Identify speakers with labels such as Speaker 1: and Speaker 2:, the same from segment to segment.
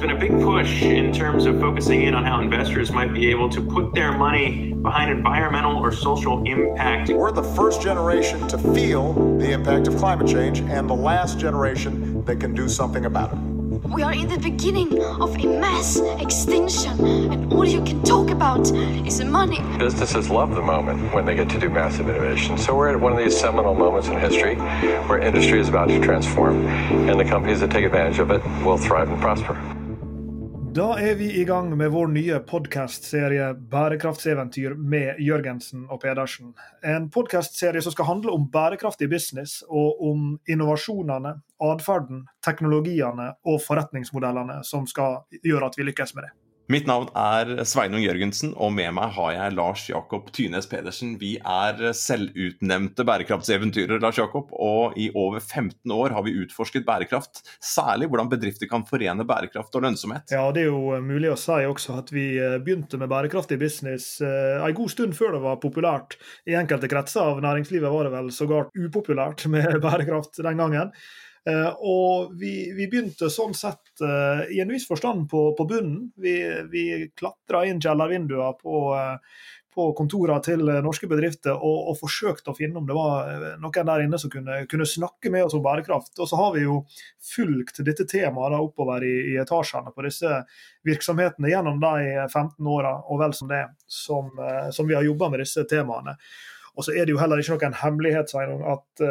Speaker 1: been a big push in terms of focusing in on how investors might be able to put their money behind environmental or social impact.
Speaker 2: We're the first generation to feel the impact of climate change and the last generation that can do something about it.
Speaker 3: We are in the beginning of a mass extinction, and all you can talk about is money.
Speaker 4: Businesses love the moment when they get to do massive innovation. So we're at one of these seminal moments in history where industry is about to transform, and the companies that take advantage of it will thrive and prosper.
Speaker 5: Da er vi i gang med vår nye podkastserie 'Bærekraftseventyr' med Jørgensen og Pedersen. En podkastserie som skal handle om bærekraftig business og om innovasjonene, atferden, teknologiene og forretningsmodellene som skal gjøre at vi lykkes med det.
Speaker 6: Mitt navn er Sveinung Jørgensen, og med meg har jeg Lars Jakob Tynes Pedersen. Vi er selvutnevnte bærekraftseventyrer, Lars Jakob, og i over 15 år har vi utforsket bærekraft. Særlig hvordan bedrifter kan forene bærekraft og lønnsomhet.
Speaker 5: Ja, Det er jo mulig å si også at vi begynte med bærekraftig business eh, en god stund før det var populært. I enkelte kretser av næringslivet var det vel sågar upopulært med bærekraft den gangen. Uh, og vi, vi, begynte sånn sett uh, i en viss forstand på, på bunnen. Vi, vi klatra inn kjellervinduer på, uh, på kontorene til norske bedrifter og, og, forsøkte å finne om det var noen der inne som kunne, kunne, snakke med oss om bærekraft. Og så har vi jo fulgt dette temaet da, oppover i, i, etasjene på disse virksomhetene gjennom de 15 åra og vel som det som, som vi har jobba med disse temaene. Og så er det jo heller ikke noen hemmelighet at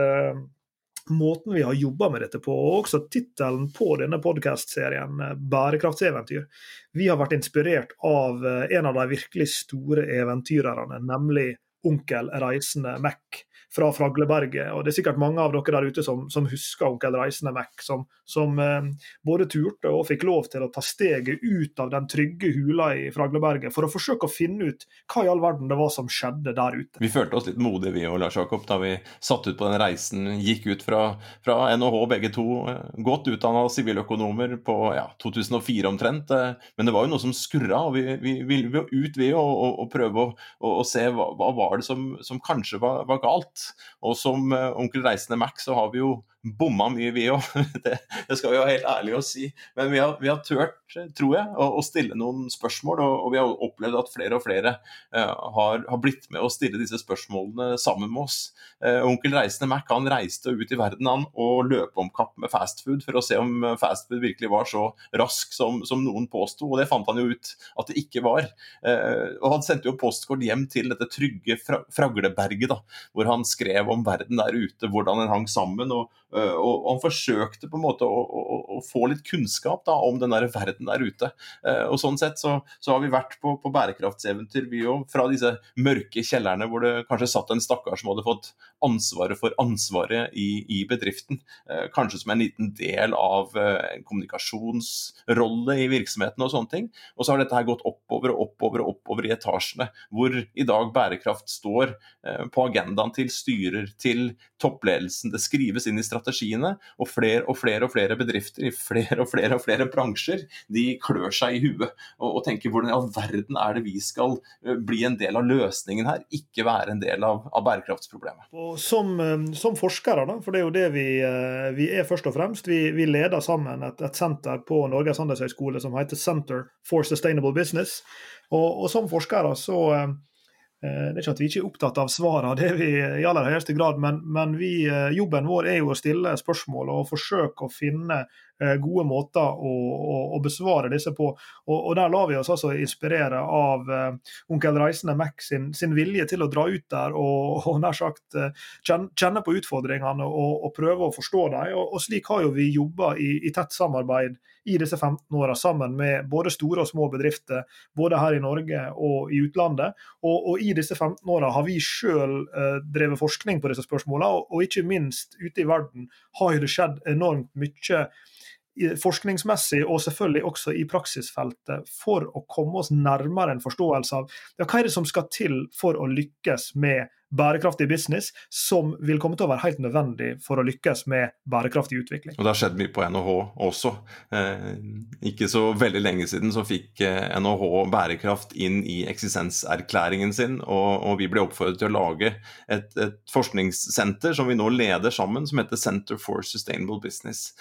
Speaker 5: måten vi har jobba med dette på, og også tittelen på denne podkastserien, eh, 'Bærekraftseventyr'. Vi har vært inspirert av eh, en av de virkelig store eventyrerne, nemlig onkel Reisende Mac fra Fragleberget. Og Det er sikkert mange av dere der ute som, som husker onkel Reisende Mac, som, som eh, både turte og fikk lov til å ta steget ut av den trygge hula i Fragleberget for å forsøke å finne ut hva i all verden det var som skjedde der ute.
Speaker 6: Vi følte oss litt modige vi og Lars Jakob da vi satt ut på den reisen, gikk ut fra, fra NHH begge to, eh, godt utdanna siviløkonomer på ja, 2004 omtrent. Eh, men det var jo noe som skurra, og vi, vi ville ut ved å prøve å, og, se hva, hva var det som, som kanskje var, var galt. Og som uh, onkel Reisende Mac så har vi jo bomma mye, vi òg. Det, det, skal vi være helt ærlige å si. Men vi har, vi har tørt, tror jeg, å, å stille noen spørsmål. Og, og, vi har opplevd at flere og flere uh, har, har, blitt med å stille disse spørsmålene sammen med oss. Uh, onkel Reisende Mac han reiste ut i verden han og løp om kapp med fastfood for å se om fastfood virkelig var så rask som, som noen påsto. Og det fant han jo ut at det ikke var. Uh, og han sendte jo postkort hjem til dette trygge fra, Fragleberget, da, hvor han skrev om verden der ute, hvordan den hang sammen. og Eh, og, han forsøkte på en måte å, å, å få litt kunnskap da, om den der verden der ute. Eh, og Sånn sett så, så har vi vært på, på bærekraftseventyr, vi òg. Fra disse mørke kjellerne hvor det kanskje satt en stakkar som hadde fått ansvaret for ansvaret i, i bedriften. Eh, kanskje som en liten del av en kommunikasjonsrolle i virksomheten og sånne ting. Og så har dette her gått oppover og oppover og oppover i etasjene, hvor i dag bærekraft står på agendaen til styrer, til toppledelsen. Det skrives inn i strategien strategiene. Og flere og flere og flere bedrifter i flere og flere og flere bransjer de klør seg i huet og, og tenker hvordan i all verden er det vi skal eh, bli en del av løsningen her, ikke være en del av, av bærekraftsproblemet.
Speaker 5: Som, eh, som, forskere, da, for det er jo det vi, eh, vi er først og fremst, vi, vi leder sammen et, et, senter på Norges handelshøyskole som heter Center for Sustainable Business. Og, og som forskere så det er ikke at vi ikke er opptatt av svarene, det er vi i aller høyeste grad, men, men vi, eh, jobben vår er jo å stille spørsmål og forsøke å finne Eh, gode måter å, å, å, besvare disse på. Og, og, Der lar vi oss altså inspirere av onkel Reisende Mac sin, sin, vilje til å dra ut der og, og nær sagt kjenne på utfordringene og, og, prøve å forstå dem. Og Slik har jo vi jobba i, i, tett samarbeid i disse 15 åra sammen med både store og små bedrifter, både her i Norge og i utlandet. Og, i disse 15 åra har vi sjøl eh, drevet forskning på disse spørsmålene, og, ikke minst ute i verden har det skjedd enormt mye forskningsmessig og selvfølgelig også i praksisfeltet for å komme oss nærmere en forståelse av ja, hva er det som skal til for å lykkes med bærekraftig business, som vil komme til å være helt nødvendig for å lykkes med bærekraftig utvikling.
Speaker 6: Og Det har skjedd mye på NHH også. Eh, ikke så veldig lenge siden så fikk NHH bærekraft inn i eksistenserklæringen sin, og, og vi ble oppfordret til å lage et, et, forskningssenter som vi nå leder sammen, som heter Center for Sustainable Business.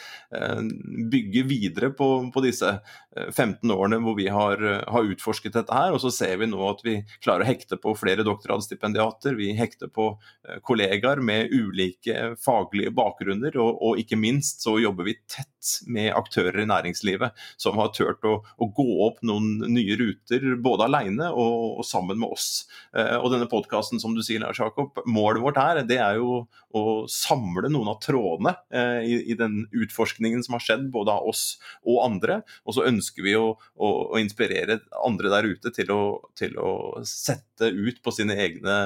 Speaker 6: Bygge videre på, på disse 15 årene hvor vi har, har utforsket dette her, og så ser vi nå at vi klarer å hekte på flere doktorgradsstipendiater. Vi hekter på eh, kollegaer med ulike faglige bakgrunner, og, og, ikke minst så jobber vi tett med aktører i næringslivet som har turt å, å gå opp noen nye ruter, både alene og, og sammen med oss. Eh, og denne podkasten, som du sier, Lars Jakob, målet vårt her, det er jo å samle noen av trådene eh, i, i, den utforskningen som har skjedd, både av oss og andre. Og så ønsker vi å, å, å inspirere andre der ute til å, til å sette ut på sine egne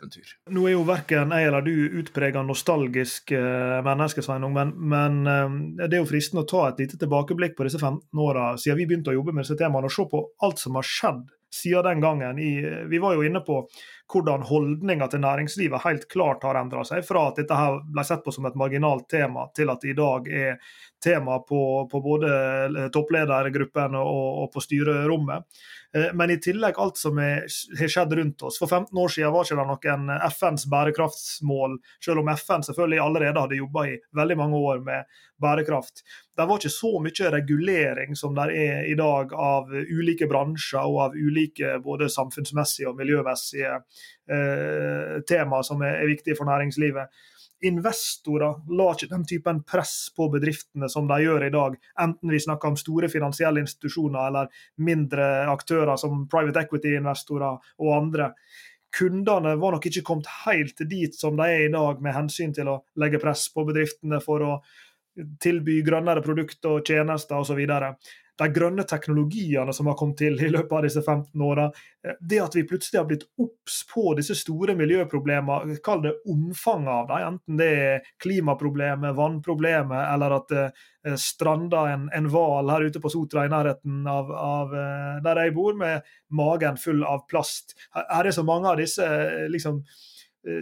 Speaker 6: bærekraftseventyr.
Speaker 5: Nå er jo verken jeg eller du utprega nostalgisk uh, menneske, Sveinung, men, men uh, det er jo fristende å ta et lite tilbakeblikk på disse 15 åra siden vi begynte å jobbe med disse temaene, og se på alt som har skjedd siden den gangen. I, vi var jo inne på hvordan holdninga til næringslivet helt klart har endra seg, fra at dette her ble sett på som et marginalt tema, til at det i dag er tema på, på både toppledergruppen og, og på styrerommet. Eh, men i tillegg alt som har skjedd rundt oss. For 15 år siden var ikke det noen FNs bærekraftsmål, selv om FN selvfølgelig allerede hadde jobba i veldig mange år med bærekraft. Det var ikke så mye regulering som det er i dag av ulike bransjer og av ulike både samfunnsmessige og miljømessige eh, tema som er, er viktige for næringslivet investorer lar ikke den typen press på bedriftene som de gjør i dag, enten vi snakker om store finansielle institusjoner eller mindre aktører som private equity-investorer og andre. Kundene var nok ikke kommet helt dit som de er i dag, med hensyn til å legge press på bedriftene for å tilby grønnere produkter og tjenester osv de grønne teknologiene som har kommet til i løpet av disse 15 åra, eh, det at vi plutselig har blitt obs på disse store miljøproblemene, kall det omfanget av dem, enten det er klimaproblemet, vannproblemet, eller at eh, strander en hval her ute på Sotra i nærheten av, av, eh, der jeg bor, med magen full av plast. Her er så mange av disse liksom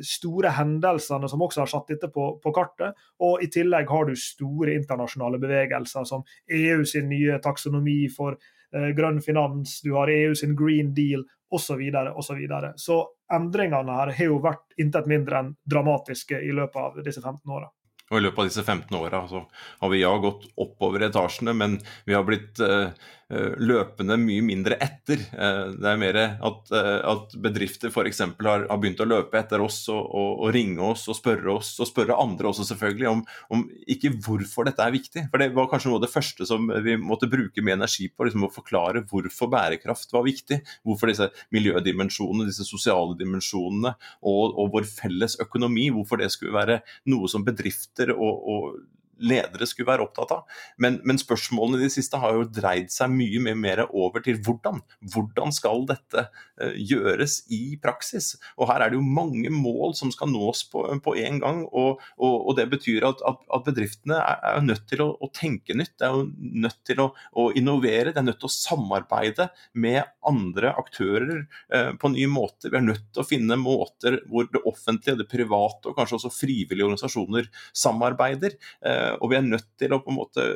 Speaker 5: store hendelsene som også har satt dette på, på, kartet. Og i tillegg har du store internasjonale bevegelser som EU sin nye taksonomi for eh, grønn finans, du har EU sin Green Deal osv. Så, og så, videre. så endringene her har jo vært intet mindre enn dramatiske i løpet av disse 15 åra.
Speaker 6: Og I løpet av disse 15 åra har vi ja gått oppover etasjene, men vi har blitt eh, Eh, løpende mye mindre etter. Eh, det er mer at, eh, at bedrifter f.eks. Har, har begynt å løpe etter oss og, og, og, ringe oss og spørre oss, og spørre andre også selvfølgelig, om, om, ikke hvorfor dette er viktig. For det var kanskje noe av det første som vi måtte bruke mye energi på, liksom å forklare hvorfor bærekraft var viktig. Hvorfor disse miljødimensjonene, disse sosiale dimensjonene og, og vår felles økonomi, hvorfor det skulle være noe som bedrifter og ledere skulle være opptatt av. Men, men, spørsmålene i det siste har jo dreid seg mye, mye mer over til hvordan. Hvordan skal dette uh, gjøres i praksis? Og Her er det jo mange mål som skal nås på, på en gang. og, og, og Det betyr at, at, at bedriftene er, er, nødt til å, å, tenke nytt. Det er jo nødt til å, å, innovere. Det er nødt til å samarbeide med andre aktører uh, på nye måter. Vi er nødt til å finne måter hvor det offentlige, det private og kanskje også frivillige organisasjoner samarbeider. Eh, og vi er nødt til å på en måte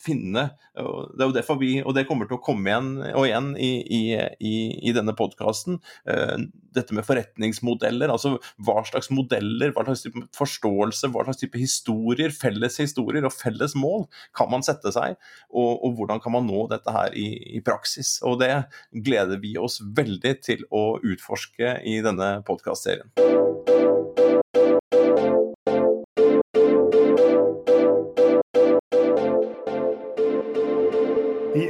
Speaker 6: finne Det er jo derfor vi, og det kommer til å komme igjen og igjen i, i, i denne podkasten, eh, dette med forretningsmodeller. Altså hva slags modeller, hva slags type forståelse, hva slags type historier, felles historier og felles mål kan man sette seg, og, og hvordan kan man nå dette her i, i praksis. Og det gleder vi oss veldig til å utforske i denne podkastserien.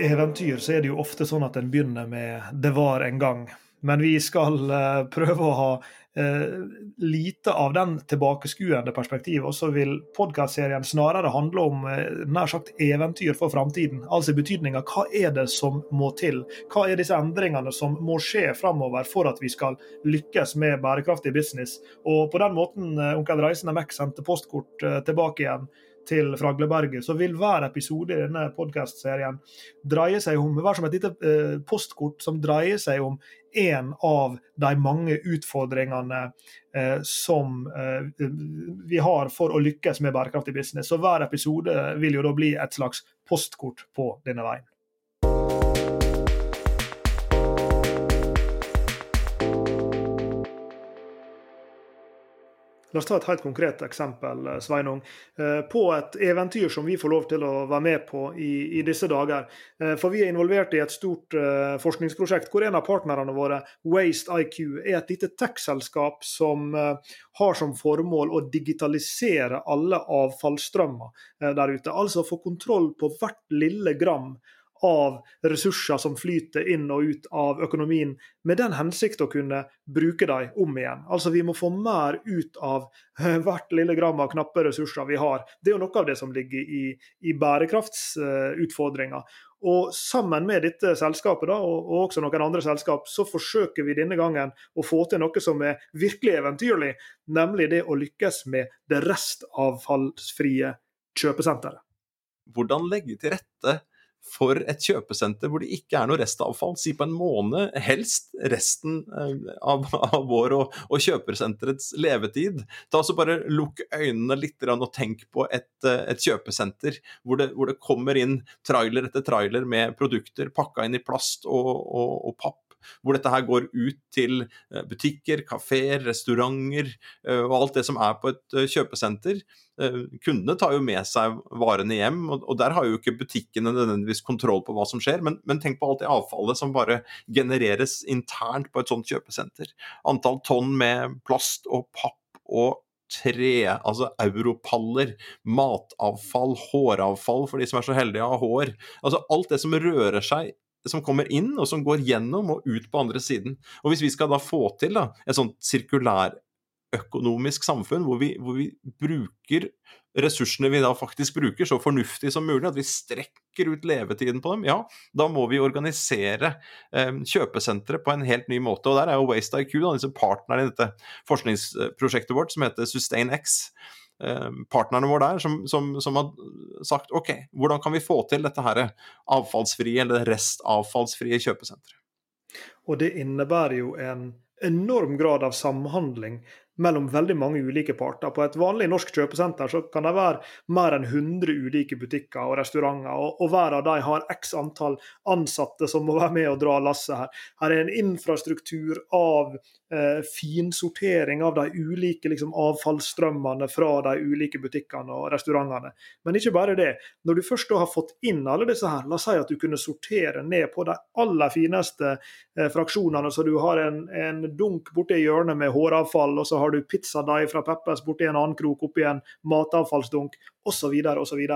Speaker 5: Eventyr så er det jo ofte sånn at en begynner med 'det var en gang'. Men vi skal uh, prøve å ha uh, lite av den tilbakeskuende perspektivet. Og så vil podkastserien snarere handle om uh, nær sagt eventyr for framtiden. Altså i betydninga hva er det som må til? Hva er disse endringene som må skje framover for at vi skal lykkes med bærekraftig business? Og på den måten onkel Reisende Mac sendte postkort tilbake igjen til Fragleberget, så vil hver episode i denne podkastserien dreie seg om være som et lite eh, postkort som dreier seg om en av de mange utfordringene eh, som eh, vi har for å lykkes med bærekraftig business. Så hver episode vil jo da bli et slags postkort på denne veien. La oss ta et helt konkret eksempel, eh, Sveinung. Eh, på et eventyr som vi får lov til å være med på i, i disse dager. Eh, for vi er involvert i et stort forskningsprosjekt hvor en av partnerne våre, Waste IQ, er et lite tech-selskap som har som formål å digitalisere alle avfallsstrømmer der ute. Altså få kontroll på hvert lille gram av ressurser som flyter inn og ut av økonomien, med den hensikt å kunne bruke dem om igjen. Altså Vi må få mer ut av hvert lille gram av knappe ressurser vi har. Det er jo noe av det som ligger i, i bærekraftsutfordringa. Og Sammen med dette selskapet da, og, også noen andre selskap, så forsøker vi denne gangen å få til noe som er virkelig eventyrlig, nemlig det å lykkes med det restavfallsfrie kjøpesenteret.
Speaker 6: Hvordan legge til rette for et kjøpesenter hvor det ikke er noe restavfall. Si på en måned, helst resten eh, av, av vår og, og, kjøpesenterets levetid. Ta så Bare lukk øynene litt og tenk på et, eh, et kjøpesenter hvor det, hvor det, kommer inn trailer etter trailer med produkter pakka inn i plast og, og, og papp hvor dette her går ut til eh, butikker, kafeer, restauranter og alt det som er på et kjøpesenter. Eh, kundene tar jo med seg varene hjem, og, der har jo ikke butikkene nødvendigvis kontroll på hva som skjer. Men, men, tenk på alt det avfallet som bare genereres internt på et sånt kjøpesenter. Antall tonn med plast og papp og tre, altså europaller, matavfall, håravfall for de som er så heldige å ha hår. Altså alt det som rører seg som kommer inn, og som går gjennom og ut på andre siden. Og Hvis vi skal da få til da, et sånt sirkulær økonomisk samfunn hvor vi, hvor vi, bruker ressursene vi da faktisk bruker, så fornuftig som mulig, at vi strekker ut levetiden på dem, ja, da må vi organisere eh, kjøpesentre på en helt ny måte. Og der er jo Waste IQ, da, disse partnerne i dette forskningsprosjektet vårt som heter SustainX. Eh, partnerne våre der som, som, som, har sagt OK, hvordan kan vi få til dette her avfallsfrie eller restavfallsfrie kjøpesenteret?
Speaker 5: Og det innebærer jo en enorm grad av samhandling mellom veldig mange ulike parter. På et vanlig norsk kjøpesenter så kan det være mer enn 100 ulike butikker og restauranter, og, og hver av dem har x antall ansatte som må være med og dra lasset her. Her er en infrastruktur av eh, finsortering av de ulike liksom, avfallsstrømmene fra de ulike butikkene og restaurantene. Men ikke bare det. Når du først har fått inn alle disse her, la oss si at du kunne sortere ned på de aller fineste eh, fraksjonene, så du har en, en dunk borti hjørnet med håravfall, og så har du pizzadeig fra Peppers borti en annen krok, oppi en matavfallsdunk, osv., osv.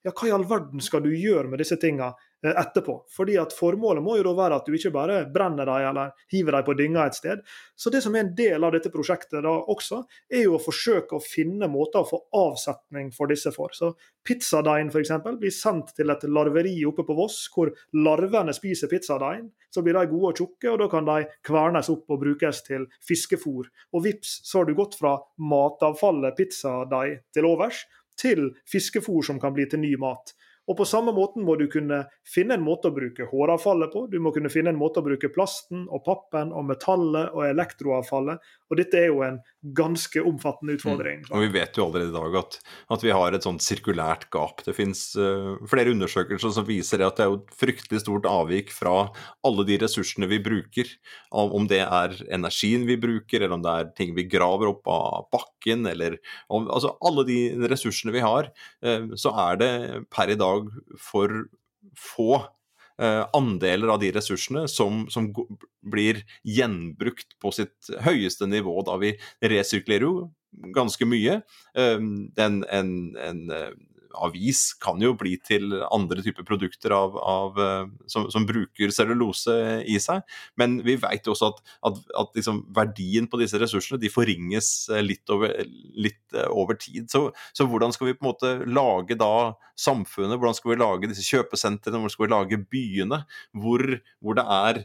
Speaker 5: Ja, hva i all verden skal du gjøre med disse tinga Eh, etterpå. Fordi at Formålet må jo da være at du ikke bare brenner dem eller hiver dem på dynga et sted. Så Det som er en del av dette prosjektet da også, er jo å forsøke å finne måter å få avsetning for disse for. Så Pizzadeigen f.eks. blir sendt til et larveri oppe på Voss, hvor larvene spiser pizzadeigen. Så blir de gode og tjukke, og da kan de kvernes opp og brukes til fiskefôr. Og vips, så har du gått fra matavfallet pizzadeig til overs, til fiskefôr som kan bli til ny mat. Og På samme måten må du kunne finne en måte å bruke håravfallet på. Du må kunne finne en måte å bruke plasten og pappen og metallet og elektroavfallet. Og dette er jo en ganske omfattende utfordring.
Speaker 6: Mm. Og Vi vet jo allerede i dag at, at vi har et sånt sirkulært gap. Det finnes uh, flere undersøkelser som viser at det er jo et fryktelig stort avvik fra alle de ressursene vi bruker. Om det er energien vi bruker, eller om det er ting vi graver opp av bakken, eller om, altså alle de ressursene vi har, uh, så er det per i dag dag for få eh, andeler av de ressursene som, som, blir gjenbrukt på sitt høyeste nivå. Da vi resirkulerer jo ganske mye. Eh, en, en, en eh, avis kan jo bli til andre typer produkter av, av, eh, som, som, bruker cellulose i seg. Men vi vet jo også at, at, at liksom verdien på disse ressursene de forringes eh, litt over, litt eh, over tid. Så, så, hvordan skal vi på en måte lage da samfunnet, hvordan skal vi lage disse kjøpesentrene, hvordan skal vi lage byene hvor, hvor det er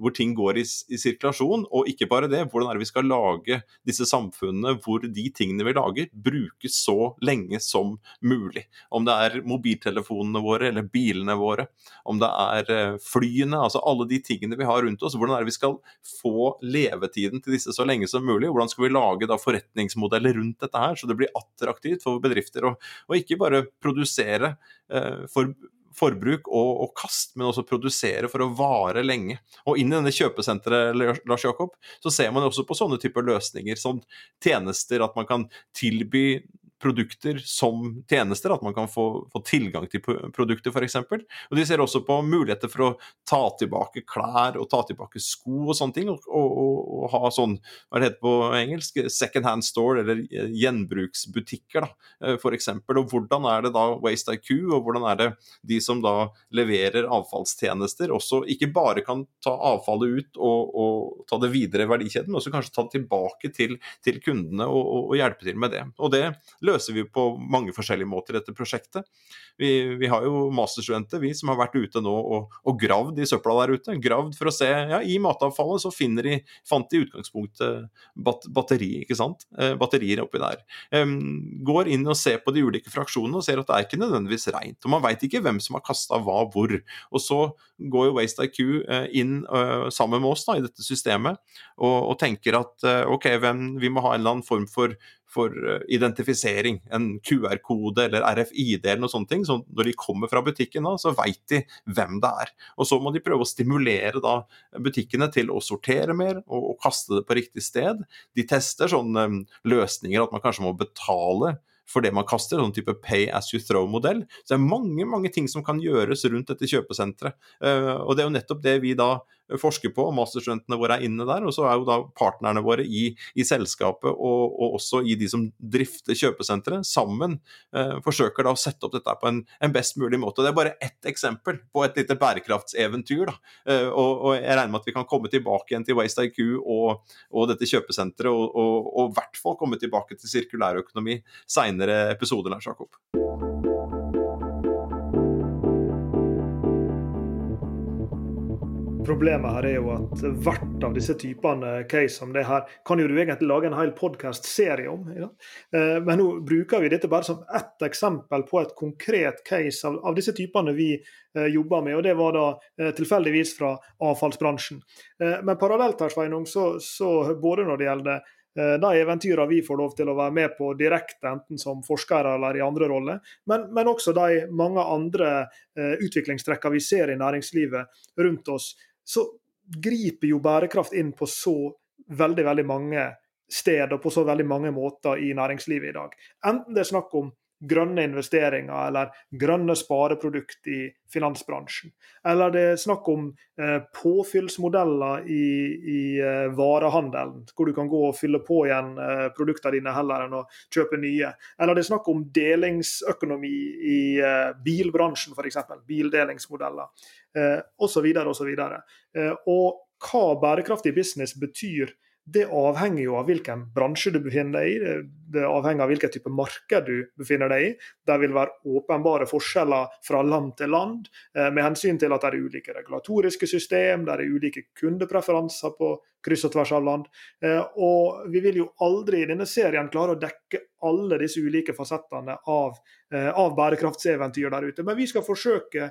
Speaker 6: hvor ting går i, i, sirkulasjon. Og ikke bare det, hvordan er det vi skal lage disse samfunnene hvor de tingene vi lager, brukes så lenge som mulig mulig. Om det er mobiltelefonene våre eller bilene våre, om det er eh, flyene, altså alle de tingene vi har rundt oss. Hvordan er det vi skal få levetiden til disse så lenge som mulig? Hvordan skal vi lage da forretningsmodeller rundt dette her, så det blir attraktivt for bedrifter å ikke bare produsere eh, for forbruk og, og, kast, men også produsere for å vare lenge. Og inn i denne kjøpesenteret Lars Jakob, så ser man også på sånne typer løsninger som tjenester, at man kan tilby produkter som tjenester, at man kan få, få tilgang til produkter f.eks. Og de ser også på muligheter for å ta tilbake klær og ta tilbake sko og sånne ting, og, og, og ha sånn, hva det heter på engelsk, second hand store, eller gjenbruksbutikker, da, eh, f.eks. Og hvordan er det da Waste IQ, og hvordan er det de som da leverer avfallstjenester, også ikke bare kan ta avfallet ut og, og ta det videre i verdikjeden, men også kanskje ta det tilbake til, til kundene og, og, hjelpe til med det. Og det løser vi på mange forskjellige måter dette prosjektet. Vi, vi, har jo masterstudenter vi som har vært ute nå og, og gravd i søpla der ute. Gravd for å se ja, I matavfallet så finner de, fant de i utgangspunktet bat, batteri, ikke sant? Eh, batterier oppi der. Um, går inn og ser på de ulike fraksjonene og ser at det er ikke nødvendigvis rent. Og man veit ikke hvem som har kasta hva hvor. Og så går jo Waste IQ uh, inn uh, sammen med oss da, i dette systemet og, og tenker at uh, ok, hvem, vi må ha en eller annen form for for eh, identifisering. En QR-kode eller RFID eller noe ting, Så når de kommer fra butikken, da, så veit de hvem det er. Og Så må de prøve å stimulere da, butikkene til å sortere mer og, og kaste det på riktig sted. De tester sånne um, løsninger at man kanskje må betale for det man kaster, sånn type pay as you throw-modell. Så det er mange mange ting som kan gjøres rundt dette kjøpesenteret. Uh, og det er jo nettopp det vi da forsker på, masterstudentene våre er inne der. Og så er jo da partnerne våre i, i selskapet og, og, også i de som drifter kjøpesenteret, sammen eh, forsøker da å sette opp dette på en, en, best mulig måte. Det er bare ett eksempel på et lite bærekraftseventyr. uh, og, og, jeg regner med at vi kan komme tilbake igjen til Waste IQ og, og dette kjøpesenteret, og i hvert fall komme tilbake til sirkulærøkonomi seinere episoder, Lars Jakob.
Speaker 5: Problemet her er jo at hvert av disse typene case som det her, kan jo du egentlig lage en hel podkast-serie om. Ja? Eh, men nå bruker vi dette bare som ett eksempel på et konkret case av, av disse typene vi eh, jobber med. og Det var da eh, tilfeldigvis fra avfallsbransjen. Eh, men parallelt her, Sveinung, så, så både når det gjelder eh, de eventyrene vi får lov til å være med på direkte, enten som forskere eller i andre roller, men, men også de mange andre eh, utviklingstrekkene vi ser i næringslivet rundt oss så griper jo bærekraft inn på så veldig, veldig mange steder på så veldig mange måter i næringslivet i dag. Enten det er snakk om grønne investeringer eller grønne spareprodukt i finansbransjen. Eller det er snakk om eh, påfyllsmodeller i, i eh, varehandelen, hvor du kan gå og fylle på igjen eh, produktene dine heller enn å kjøpe nye. Eller det er snakk om delingsøkonomi i eh, bilbransjen, f.eks. Bildelingsmodeller osv. osv. Eh, og hva bærekraftig business betyr det avhenger jo av hvilken bransje du befinner deg i, det avhenger av hvilken type marked du befinner deg i. Det vil være åpenbare forskjeller fra land til land, eh, med hensyn til at det er ulike regulatoriske system, det er ulike kundepreferanser på kryss og tvers av land. Eh, og vi vil jo aldri i denne serien klare å dekke alle disse ulike fasettene av, eh, av bærekraftseventyr der ute. Men vi skal forsøke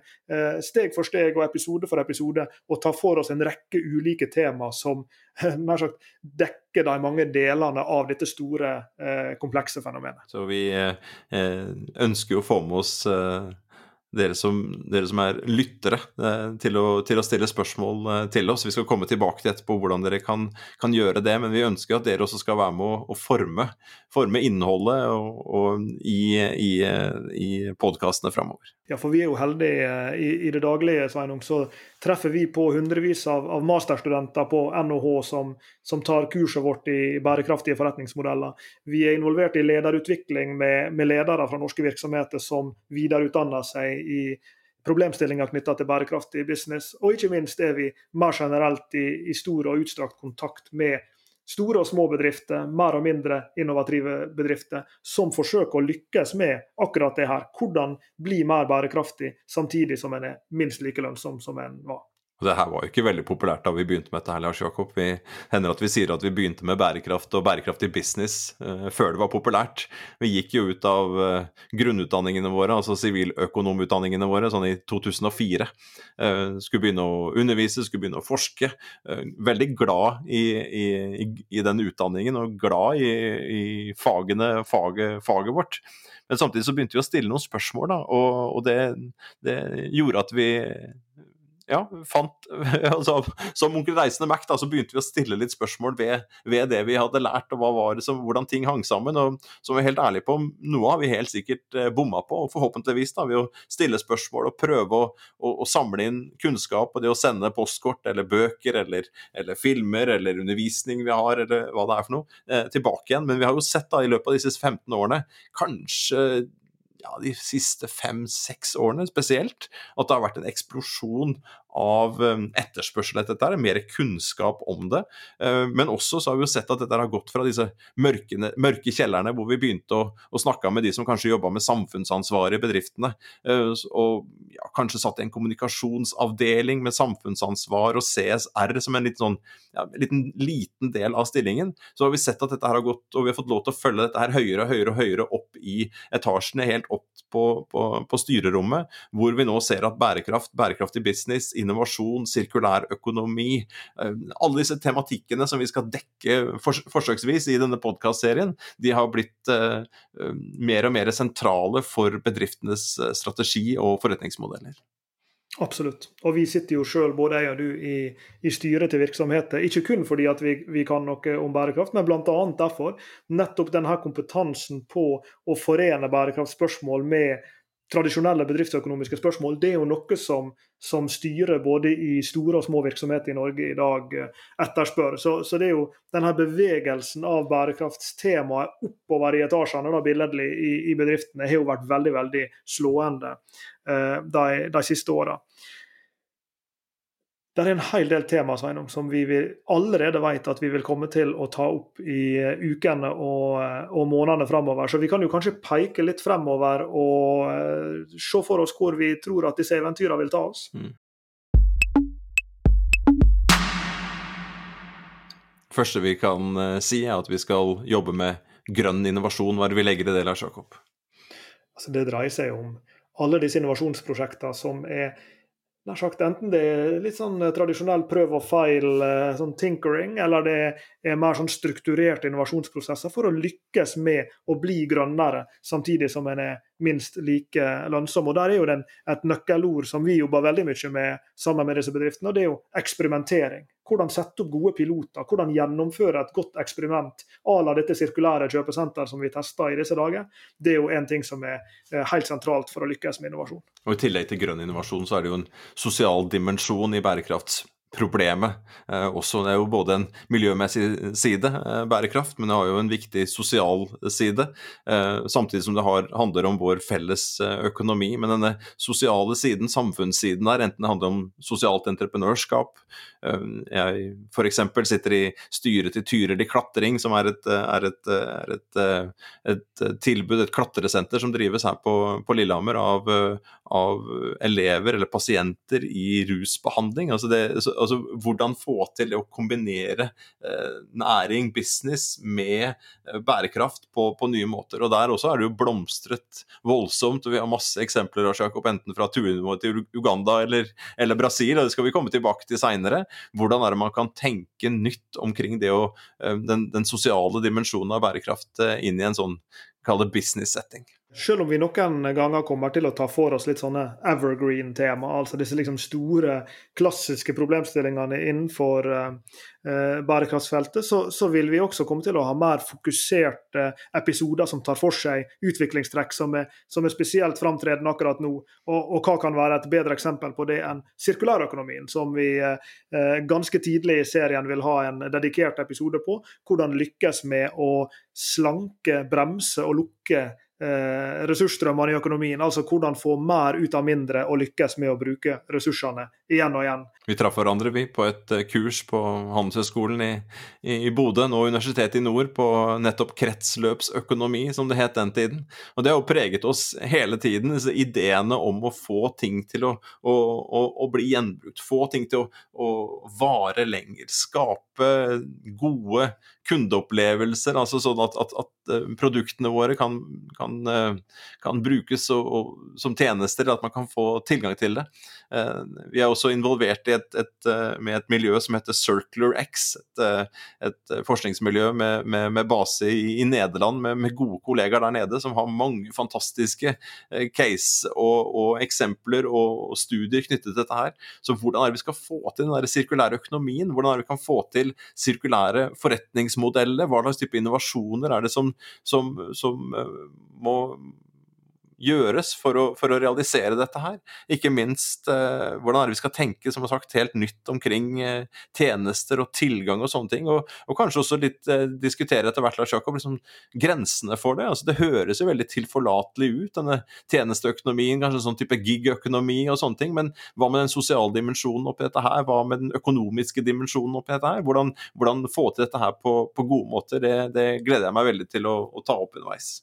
Speaker 5: steg for steg og episode for episode å ta for oss en rekke ulike tema som nær sagt dekker de mange delene av dette store komplekse fenomenet.
Speaker 6: Så vi eh, ønsker jo å få med oss eh, dere som, dere som, er lyttere, eh, til å, til å, stille spørsmål eh, til oss. Vi skal komme tilbake til etterpå hvordan dere kan, kan, gjøre det, men vi ønsker at dere også skal være med å, å forme, forme, innholdet og, og i, i, i podkastene framover.
Speaker 5: Ja, for vi er jo heldige i, i det daglige, Sveinung, så treffer vi på hundrevis av, av masterstudenter på NHH som, som, tar kurset vårt i bærekraftige forretningsmodeller. Vi er involvert i lederutvikling med, med ledere fra norske virksomheter som videreutdanner seg i problemstillinger knytta til bærekraftig business. Og ikke minst er vi mer generelt i, i stor og utstrakt kontakt med store og små bedrifter, mer og mindre innovative bedrifter, som forsøker å lykkes med akkurat det her. Hvordan bli mer bærekraftig samtidig som en er minst like lønnsom som en var.
Speaker 6: Og det her var jo ikke veldig populært da vi begynte med dette her, Lars Jakob. Vi hender at vi sier at vi begynte med bærekraft og bærekraftig business uh, før det var populært. Vi gikk jo ut av uh, grunnutdanningene våre, altså siviløkonomutdanningene våre, sånn i 2004. Uh, eh, skulle begynne å undervise, skulle begynne å forske. veldig glad i, i, i, i, den utdanningen og glad i, fagene, faget, faget vårt. Men samtidig så begynte vi å stille noen spørsmål, da, og, og det, det gjorde at vi ja, fant altså, Som Onkel Reisende Mac da, så begynte vi å stille litt spørsmål ved, ved, det vi hadde lært, og som, hvordan ting hang sammen. og Så vi vi helt ærlige på noe har vi helt sikkert eh, bomma på, og forhåpentligvis da, ved å stille spørsmål og prøve å, å, å, samle inn kunnskap og det å sende postkort eller bøker eller, eller, filmer eller undervisning vi har, eller hva det er for noe, eh, tilbake igjen. Men vi har jo sett da i løpet av disse 15 årene kanskje ja, de siste fem-seks årene spesielt, at det har vært en eksplosjon av um, etterspørsel etter dette, mer kunnskap om det. Uh, men også så har vi jo sett at dette har gått fra disse mørkene, mørke kjellerne hvor vi begynte å, å snakke med de som kanskje jobba med samfunnsansvar i bedriftene, uh, og ja, kanskje satt i en kommunikasjonsavdeling med samfunnsansvar og CSR som en litt sånn, ja, liten, liten del av stillingen. Så har vi sett at dette her har gått, og vi har fått lov til å følge dette her høyere og høyere og høyere opp i etasjene, helt opp på, på, på styrerommet, hvor vi nå ser at bærekraft, bærekraftig business, innovasjon, sirkulær økonomi, eh, alle disse tematikkene som vi skal dekke forsøksvis i denne podkastserien, de har blitt eh, eh, mer og mer sentrale for bedriftenes strategi og forretningsmodeller.
Speaker 5: Absolutt. Og vi sitter jo sjøl, både jeg og du, i, i, styret til virksomheter. Ikke kun fordi at vi, vi kan noe om bærekraft, men bl.a. derfor. Nettopp denne kompetansen på å forene bærekraftspørsmål med tradisjonelle bedriftsøkonomiske spørsmål, det er jo noe som, som styret både i store og små virksomheter i Norge i dag eh, etterspør. Så, så det er jo denne bevegelsen av bærekraftstemaet oppover i etasjene da, billedlig i, i bedriftene har jo vært veldig veldig slående eh, de, de siste åra. Det er en hel del tema Sveinung, som vi vil, allerede vet at vi vil komme til å ta opp i uh, ukene og, uh, og, månedene framover. Så vi kan jo kanskje peke litt fremover og uh, se for oss hvor vi tror at disse eventyrene vil ta oss. Mm.
Speaker 6: første vi kan si, er at vi skal jobbe med grønn innovasjon. Hva er det vi legger i det, Lars Jakob?
Speaker 5: Altså, det dreier seg om alle disse innovasjonsprosjektene som er nær sagt, enten det er litt sånn eh, tradisjonell prøv og feil, eh, sånn tinkering, eller det er mer sånn strukturerte innovasjonsprosesser for å lykkes med å bli grønnere, samtidig som en er minst like lønnsom. Og Der er jo den, et nøkkelord som vi jobber veldig mye med sammen med disse bedriftene, og det er jo eksperimentering. Hvordan sette opp gode piloter, hvordan gjennomføre et godt eksperiment à la dette sirkulære kjøpesenter som vi tester i disse dager. Det er jo en ting som er helt sentralt for å lykkes med innovasjon.
Speaker 6: Og I tillegg til grønn innovasjon, så er det jo en sosial dimensjon i bærekrafts problemet. Eh, også, det er jo både en miljømessig side, eh, bærekraft, men det har jo en viktig sosial side. Eh, samtidig som det har, handler om vår felles eh, økonomi. Men denne sosiale siden, samfunnssiden der, enten det handler om sosialt entreprenørskap eh, Jeg f.eks. sitter i styret til Tyrili klatring, som er et, er et, er et, et, tilbud, et klatresenter som drives her på, på Lillehammer av, av elever eller pasienter i rusbehandling. altså det altså, hvordan få til å kombinere eh, næring, business, med eh, bærekraft på, på, nye måter. Og Der også er det jo blomstret voldsomt. og Vi har masse eksempler av Jacob, enten fra turene til Uganda eller, eller, Brasil, og det skal vi komme tilbake til seinere. Hvordan er det man kan tenke nytt omkring det å, eh, den, den sosiale dimensjonen av bærekraft eh, inn i en sånn kall det business setting.
Speaker 5: Selv om vi noen ganger kommer til å ta for oss litt sånne evergreen-tema, altså disse liksom store, klassiske problemstillingene innenfor uh, bærekraftsfeltet, så, så, vil vi også komme til å ha mer fokuserte episoder som tar for seg utviklingstrekk som er, som er spesielt framtredende akkurat nå. Og, og, hva kan være et bedre eksempel på det enn sirkulærøkonomien, som vi uh, ganske tidlig i serien vil ha en dedikert episode på. Hvordan lykkes med å slanke, bremse og lukke eh, ressursstrømmene i økonomien. Altså hvordan få mer ut av mindre og lykkes med å bruke ressursene igjen og igjen.
Speaker 6: Vi traff hverandre vi på et eh, kurs på Handelshøyskolen i, i, i Bodø, nå Universitetet i Nord, på nettopp kretsløpsøkonomi, som det het den tiden. Og det har jo preget oss hele tiden, disse ideene om å få ting til å, å, å, å bli gjenbrukt. Få ting til å, vare lenger. Skape gode kundeopplevelser, altså sånn at, at, at eh, produktene våre kan, kan, eh, kan brukes og, og, som tjenester, at man kan få tilgang til det. Eh, vi er også involvert i et, et, med et miljø som heter Circular X, et, et forskningsmiljø med, med, med base i, i Nederland, med, med, gode kollegaer der nede, som har mange fantastiske case og, og eksempler og, og, studier knyttet til dette her. Så hvordan er det vi skal få til den der sirkulære økonomien? Hvordan er det vi kan få til sirkulære forretningsmodeller? Hva slags type innovasjoner er det som, som, som eh, må gjøres for å, for å, realisere dette her. Ikke minst eh, hvordan er det vi skal tenke som sagt, helt nytt omkring eh, tjenester og tilgang og sånne ting. Og, og kanskje også litt eh, diskutere etter hvert Lars Jakob, liksom, grensene for det. Altså, det høres jo veldig tilforlatelig ut, denne tjenesteøkonomien, kanskje en sånn type gig-økonomi og sånne ting. Men hva med den sosiale dimensjonen oppi dette her? Hva med den økonomiske dimensjonen oppi dette her? Hvordan, hvordan få til dette her på, på gode måter? Det, det, gleder jeg meg veldig til å, å ta opp underveis.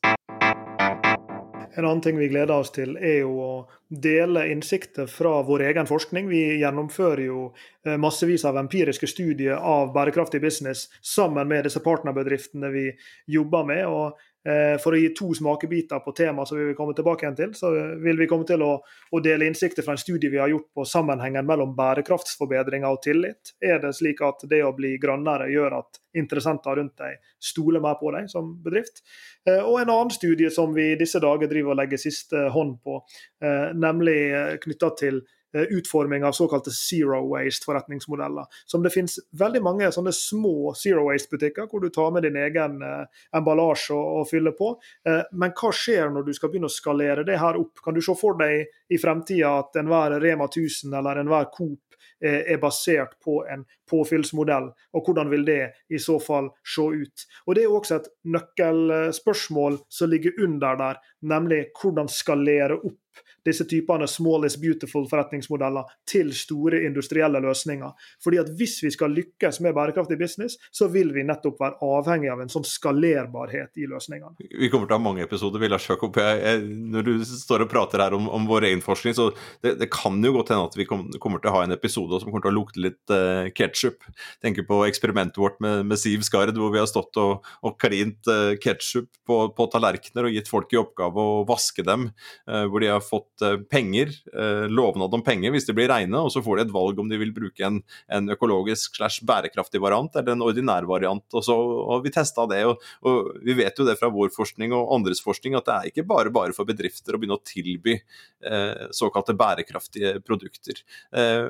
Speaker 5: En annen ting vi gleder oss til, er jo å dele innsikter fra vår egen forskning. Vi gjennomfører jo eh, massevis av empiriske studier av bærekraftig business sammen med disse partnerbedriftene vi jobber med. og for å gi to smakebiter på temaet som vi vil komme tilbake igjen til, så vil vi komme til å, å, dele innsikter fra en studie vi har gjort på sammenhengen mellom bærekraftsforbedringer og tillit. Er det slik at det å bli grønnere gjør at interessenter rundt deg stoler mer på deg som bedrift? Eh, og en annen studie som vi i disse dager driver og legger siste hånd på, eh, nemlig knytta til Eh, utforming av såkalte zero waste-forretningsmodeller. Som det finnes veldig mange sånne små zero waste-butikker, hvor du tar med din egen eh, emballasje og, og, fyller på. Eh, men hva skjer når du skal begynne å skalere det her opp? Kan du se for deg i fremtida at enhver Rema 1000 eller enhver Coop eh, er basert på en påfyllsmodell, og hvordan vil det i så fall se ut? Og Det er også et nøkkelspørsmål som ligger under der, nemlig hvordan skalere opp disse typene small is beautiful-forretningsmodeller til store industrielle løsninger. Fordi at Hvis vi skal lykkes med bærekraftig business, så vil vi nettopp være avhengig av en sånn skalerbarhet i løsningene.
Speaker 6: Vi kommer til å ha mange episoder. Lars Jakob, når du står og prater her om, om vår egen forskning, så det, det, kan jo godt hende at vi kommer til å ha en episode som kommer til å lukte litt uh, ketsjup. Tenker på eksperimentet vårt med, med Siv Skard, hvor vi har stått og, og klint uh, ketsjup på, på tallerkener og gitt folk i oppgave å vaske dem, uh, hvor de har fått Eh, penger, eh, lovnad om penger hvis de blir reine, og så får de et valg om de vil bruke en, en økologisk slash bærekraftig variant eller en ordinær variant. og så har Vi testa det, og, og, vi vet jo det fra vår forskning og andres forskning at det er ikke bare bare for bedrifter å begynne å tilby eh, såkalte bærekraftige produkter. Eh,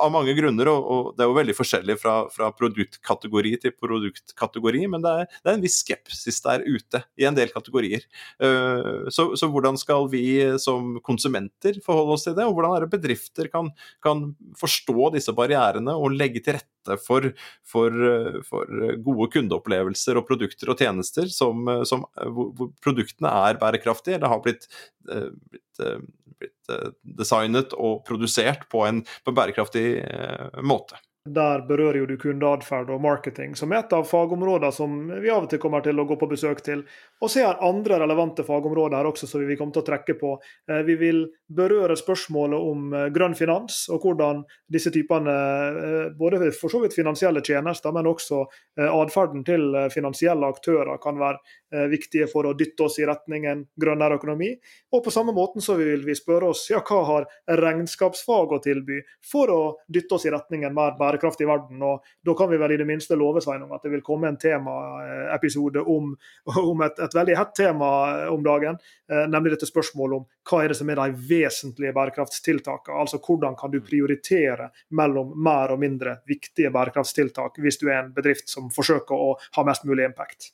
Speaker 6: av mange grunner, og, og, det er jo veldig forskjellig fra, fra produktkategori til produktkategori, men det er, det er, en viss skepsis der ute i en del kategorier. Uh, så, så, hvordan skal vi som konsumenter forholde oss til det, og hvordan er det bedrifter kan, kan forstå disse barrierene og legge til rette for, for, for gode kundeopplevelser og produkter og tjenester som, som hvor produktene er bærekraftige eller har blitt, uh, blitt uh, blitt eh, designet og produsert på en på bærekraftig eh, måte.
Speaker 5: Der berører jo du kundeatferd og marketing, som er et av fagområdene som vi av og til kommer til å gå på besøk til. Og så er det andre relevante fagområder her også som vi kommer til å trekke på. Eh, vi vil berøre spørsmålet om eh, grønn finans, og hvordan disse typene, eh, både for så vidt finansielle tjenester, men også atferden til finansielle aktører kan være viktige for å dytte oss i retning en grønnere økonomi. Og på samme måten så vil vi spørre oss ja, hva har regnskapsfag å tilby for å dytte oss i retning en mer bærekraftig verden. Og da kan vi vel i det minste love Sveinung, at det vil komme en temaepisode om, om et, et et veldig hett tema eh, om dagen, eh, nemlig dette spørsmålet om hva er det som er de vesentlige bærekraftstiltakene. Altså hvordan kan du prioritere mellom mer og mindre viktige bærekraftstiltak hvis du er en bedrift som forsøker å ha mest mulig impact.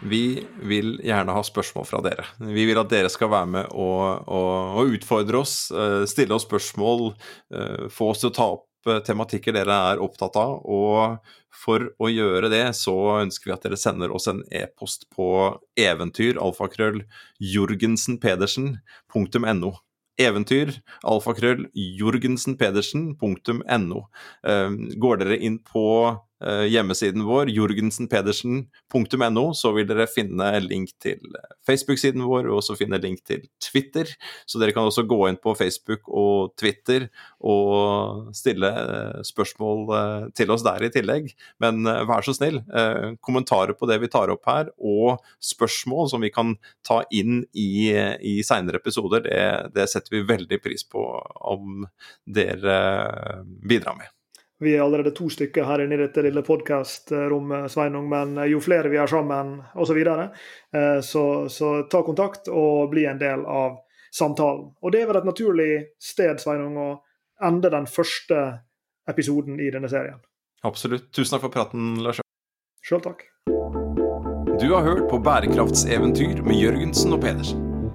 Speaker 6: Vi vil gjerne ha spørsmål fra dere. Vi vil at dere skal være med og, og, og utfordre oss, eh, stille oss spørsmål, få oss til å ta opp tematikker dere er opptatt av. Og for å gjøre det, så ønsker vi at dere sender oss en e-post på eventyr, alfakrøll, jorgensenpedersen.no eventyr, alfakrøll, jorgensenpedersen.no. Går dere inn på Eh, hjemmesiden vår, jorgensenpedersen.no, så vil dere finne link til eh, Facebook-siden vår og også finne link til Twitter. Så dere kan også gå inn på Facebook og Twitter og stille eh, spørsmål til oss der i tillegg. Men vær så snill, kommentarer på det vi tar opp her, og spørsmål som vi kan ta inn i, i seinere episoder, det, det setter vi veldig pris på om dere bidrar med.
Speaker 5: Vi er allerede to stykker her inne i dette lille podkastrommet, Sveinung, men jo flere vi er sammen osv., så, eh, så så ta kontakt og bli en del av samtalen. Og Det er vel et naturlig sted Sveinung, å ende den første episoden i denne serien.
Speaker 6: Absolutt. Tusen takk for praten, Lars.
Speaker 5: Sjøl takk.
Speaker 6: Du har hørt på Bærekraftseventyr med Jørgensen og Pedersen.